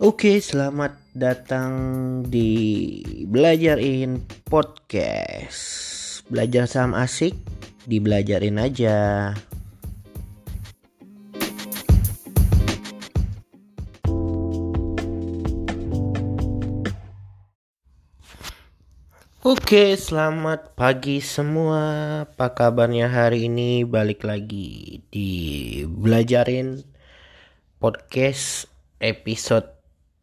Oke, selamat datang di Belajarin Podcast. Belajar saham asik, dibelajarin aja. Oke, selamat pagi semua. Apa kabarnya hari ini? Balik lagi di Belajarin Podcast episode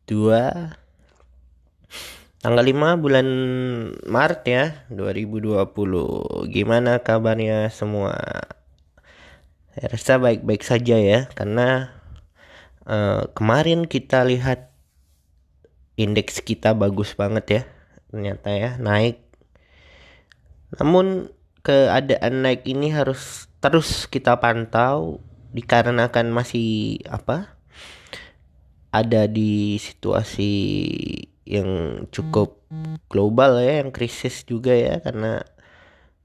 2 tanggal 5 bulan Maret ya 2020 gimana kabarnya semua? Saya rasa baik-baik saja ya karena uh, kemarin kita lihat indeks kita bagus banget ya ternyata ya naik. Namun keadaan naik ini harus terus kita pantau dikarenakan masih apa ada di situasi yang cukup global ya yang krisis juga ya karena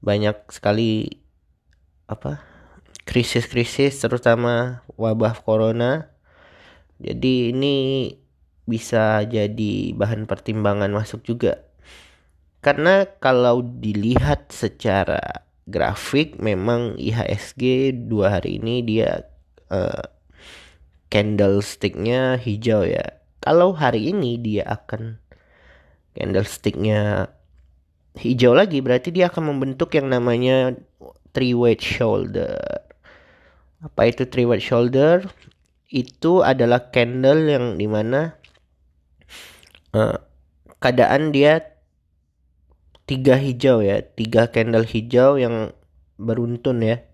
banyak sekali apa krisis-krisis terutama wabah corona. Jadi ini bisa jadi bahan pertimbangan masuk juga. Karena kalau dilihat secara grafik memang IHSG dua hari ini dia uh, candlesticknya hijau ya. Kalau hari ini dia akan candlesticknya hijau lagi berarti dia akan membentuk yang namanya three weight shoulder. Apa itu three weight shoulder? Itu adalah candle yang di mana uh, keadaan dia tiga hijau ya, tiga candle hijau yang beruntun ya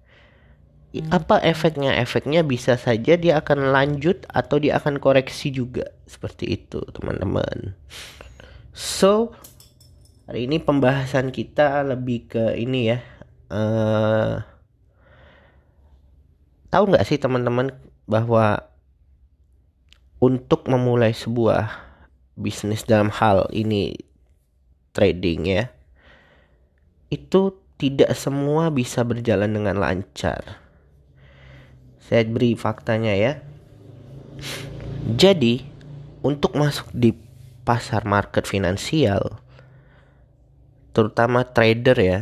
apa efeknya? Efeknya bisa saja dia akan lanjut atau dia akan koreksi juga seperti itu, teman-teman. So, hari ini pembahasan kita lebih ke ini ya. Uh, tahu nggak sih teman-teman bahwa untuk memulai sebuah bisnis dalam hal ini trading ya, itu tidak semua bisa berjalan dengan lancar saya beri faktanya ya. Jadi, untuk masuk di pasar market finansial, terutama trader ya,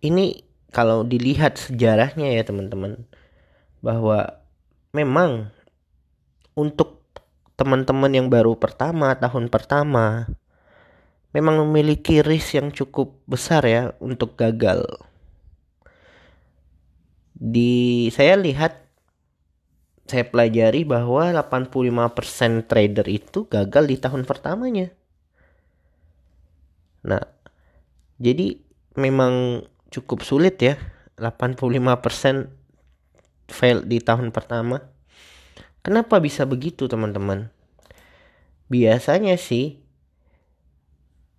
ini kalau dilihat sejarahnya ya teman-teman, bahwa memang untuk teman-teman yang baru pertama, tahun pertama, memang memiliki risk yang cukup besar ya untuk gagal di saya lihat saya pelajari bahwa 85% trader itu gagal di tahun pertamanya. Nah, jadi memang cukup sulit ya 85% fail di tahun pertama. Kenapa bisa begitu, teman-teman? Biasanya sih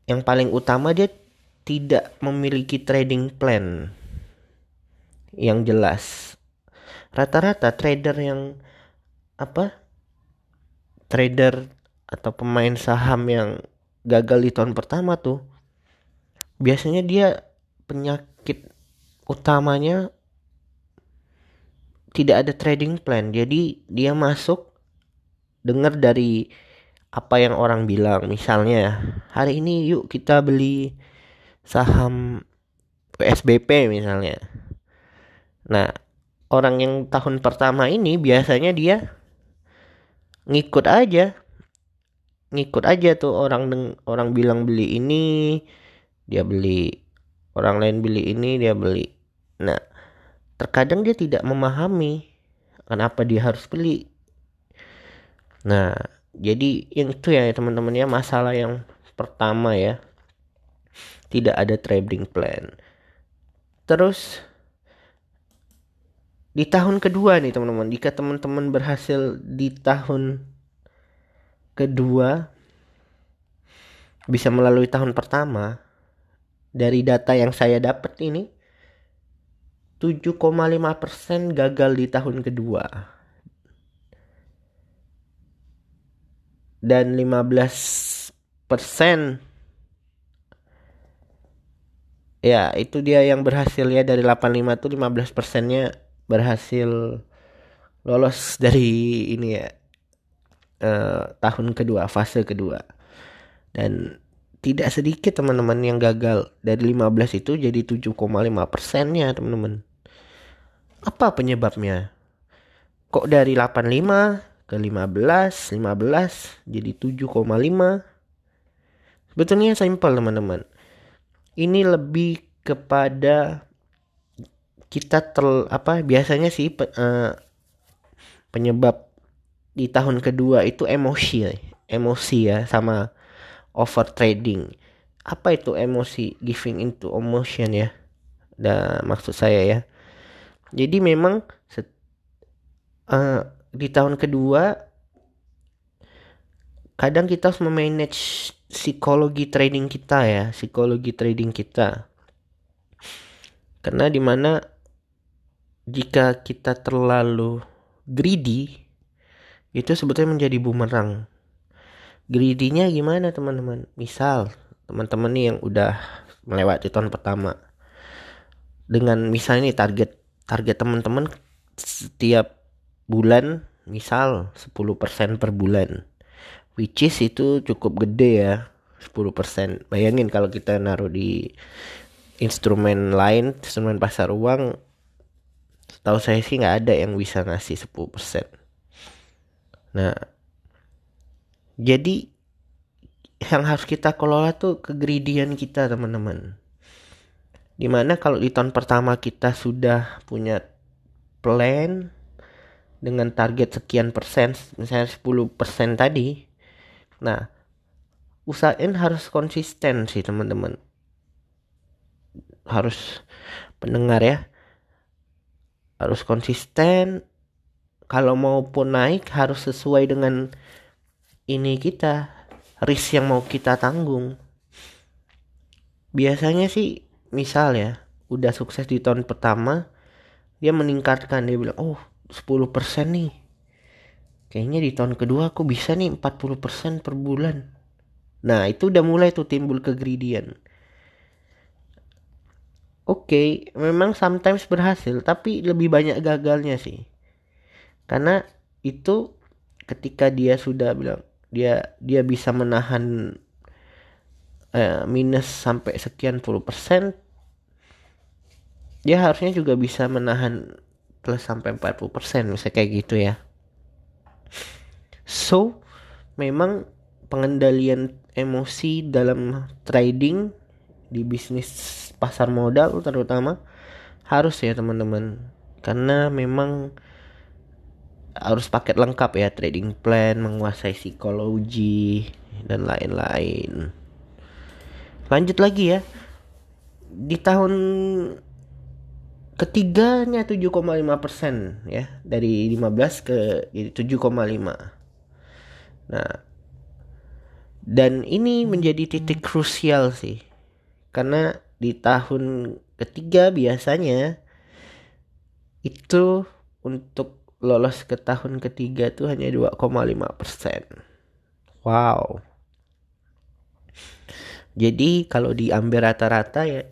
yang paling utama dia tidak memiliki trading plan yang jelas. Rata-rata trader yang apa? Trader atau pemain saham yang gagal di tahun pertama tuh biasanya dia penyakit utamanya tidak ada trading plan. Jadi dia masuk dengar dari apa yang orang bilang. Misalnya hari ini yuk kita beli saham PSBP misalnya. Nah, orang yang tahun pertama ini biasanya dia ngikut aja. Ngikut aja tuh orang orang bilang beli ini, dia beli. Orang lain beli ini, dia beli. Nah, terkadang dia tidak memahami kenapa dia harus beli. Nah, jadi yang itu ya teman-teman ya masalah yang pertama ya. Tidak ada trading plan. Terus di tahun kedua nih teman-teman. Jika teman-teman berhasil di tahun kedua bisa melalui tahun pertama dari data yang saya dapat ini 7,5% gagal di tahun kedua. Dan 15% ya itu dia yang berhasil ya dari 85 tuh 15 persennya berhasil lolos dari ini ya uh, tahun kedua, fase kedua. Dan tidak sedikit teman-teman yang gagal dari 15 itu jadi 7,5 persennya teman-teman. Apa penyebabnya? Kok dari 85 ke 15, 15 jadi 7,5? Sebetulnya simpel teman-teman. Ini lebih kepada kita ter apa biasanya sih pe, uh, penyebab di tahun kedua itu emosi ya. emosi ya sama over trading apa itu emosi? Giving into emotion ya. Nah, maksud saya ya. Jadi memang uh, di tahun kedua kadang kita harus memanage psikologi trading kita ya. Psikologi trading kita. Karena di mana jika kita terlalu greedy itu sebetulnya menjadi bumerang. Greedy-nya gimana teman-teman? Misal teman-teman nih yang udah melewati tahun pertama. Dengan misalnya nih target target teman-teman setiap bulan misal 10% per bulan. Which is itu cukup gede ya 10% bayangin kalau kita naruh di instrumen lain instrumen pasar uang tahu saya sih nggak ada yang bisa ngasih 10% Nah, jadi yang harus kita kelola tuh kegridian kita teman-teman. Di mana kalau di tahun pertama kita sudah punya plan dengan target sekian persen, misalnya 10 persen tadi. Nah, usahain harus konsisten sih teman-teman. Harus pendengar ya. Harus konsisten. Kalau maupun naik harus sesuai dengan ini kita risk yang mau kita tanggung. Biasanya sih misal ya udah sukses di tahun pertama dia meningkatkan dia bilang oh 10% nih. Kayaknya di tahun kedua aku bisa nih 40% per bulan. Nah itu udah mulai tuh timbul kegridian oke okay, memang sometimes berhasil tapi lebih banyak gagalnya sih. Karena itu ketika dia sudah bilang dia dia bisa menahan eh, minus sampai sekian puluh persen dia harusnya juga bisa menahan plus sampai 40 persen misalnya kayak gitu ya. So memang pengendalian emosi dalam trading di bisnis pasar modal terutama harus ya teman-teman. Karena memang harus paket lengkap ya trading plan menguasai psikologi dan lain-lain. Lanjut lagi ya. Di tahun ketiganya 7,5 persen ya dari 15 ke 7,5 nah dan ini menjadi titik krusial sih. Karena di tahun ketiga biasanya itu untuk lolos ke tahun ketiga tuh hanya 2,5 persen. Wow. Jadi kalau diambil rata-rata ya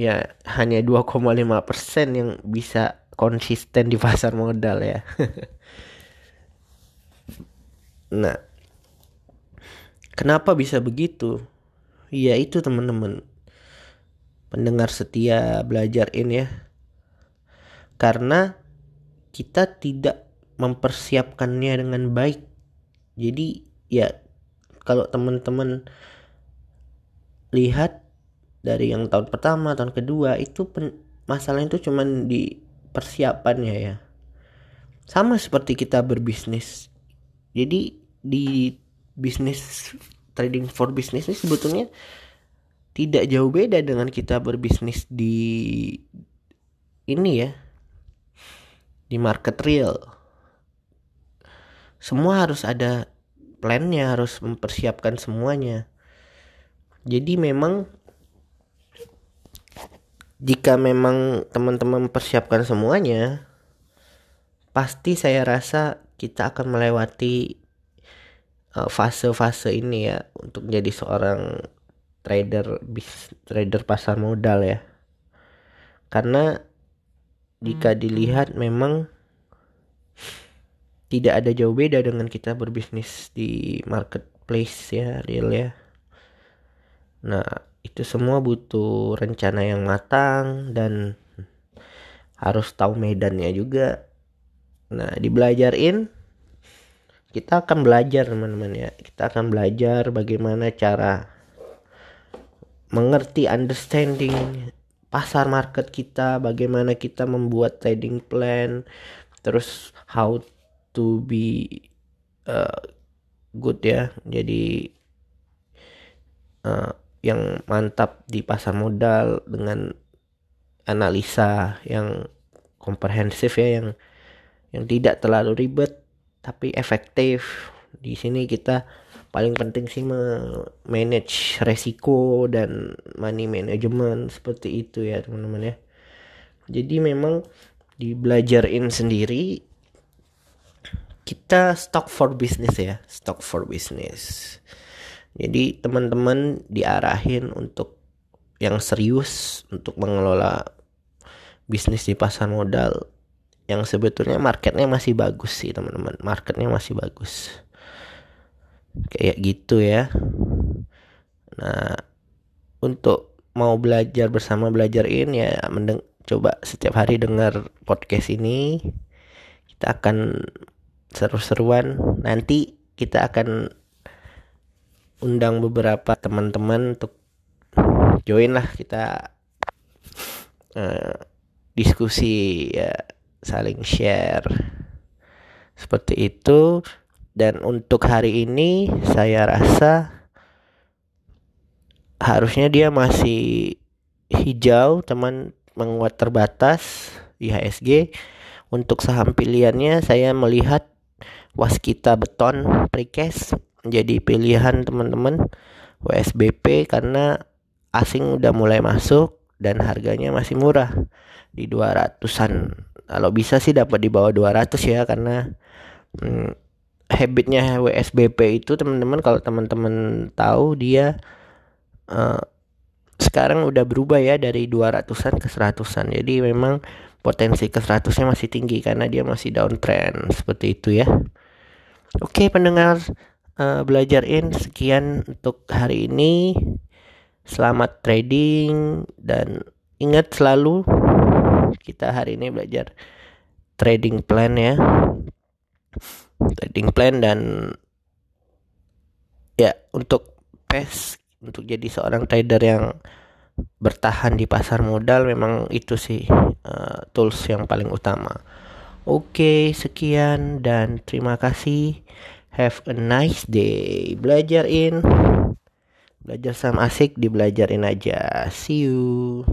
ya hanya 2,5 persen yang bisa konsisten di pasar modal ya. nah, kenapa bisa begitu? Ya itu teman-teman pendengar setia belajar ini ya. Karena kita tidak mempersiapkannya dengan baik. Jadi ya kalau teman-teman lihat dari yang tahun pertama, tahun kedua itu pen, masalah itu cuman di persiapannya ya. Sama seperti kita berbisnis. Jadi di bisnis trading for business ini sebetulnya tidak jauh beda dengan kita berbisnis di ini ya di market real. Semua harus ada plannya harus mempersiapkan semuanya. Jadi memang jika memang teman-teman mempersiapkan semuanya pasti saya rasa kita akan melewati uh, fase-fase ini ya untuk jadi seorang trader bis trader pasar modal ya. Karena jika dilihat memang tidak ada jauh beda dengan kita berbisnis di marketplace ya real ya. Nah itu semua butuh rencana yang matang dan harus tahu medannya juga. Nah dibelajarin kita akan belajar teman-teman ya. Kita akan belajar bagaimana cara mengerti understanding pasar market kita bagaimana kita membuat trading plan terus how to be uh, good ya. Jadi uh, yang mantap di pasar modal dengan analisa yang komprehensif ya yang yang tidak terlalu ribet tapi efektif. Di sini kita paling penting sih manage resiko dan money management seperti itu ya teman-teman ya. Jadi memang dibelajarin sendiri kita stock for business ya stock for business. Jadi teman-teman diarahin untuk yang serius untuk mengelola bisnis di pasar modal. Yang sebetulnya marketnya masih bagus sih teman-teman. Marketnya masih bagus kayak gitu ya. Nah untuk mau belajar bersama belajar ini ya mendeng coba setiap hari dengar podcast ini. Kita akan seru-seruan. Nanti kita akan undang beberapa teman-teman untuk join lah kita uh, diskusi ya saling share. Seperti itu dan untuk hari ini saya rasa harusnya dia masih hijau teman menguat terbatas IHSG untuk saham pilihannya saya melihat waskita beton precast menjadi pilihan teman-teman WSBP karena asing udah mulai masuk dan harganya masih murah di 200-an kalau bisa sih dapat di bawah 200 ya karena hmm, habitnya WSBP itu teman-teman kalau teman-teman tahu dia uh, sekarang udah berubah ya dari 200-an ke 100-an. Jadi memang potensi ke 100-nya masih tinggi karena dia masih downtrend seperti itu ya. Oke, pendengar uh, belajarin sekian untuk hari ini. Selamat trading dan ingat selalu kita hari ini belajar trading plan ya trading plan dan ya untuk PES untuk jadi seorang trader yang bertahan di pasar modal memang itu sih uh, tools yang paling utama. Oke, sekian dan terima kasih. Have a nice day. Belajarin. Belajar sama asik dibelajarin aja. See you.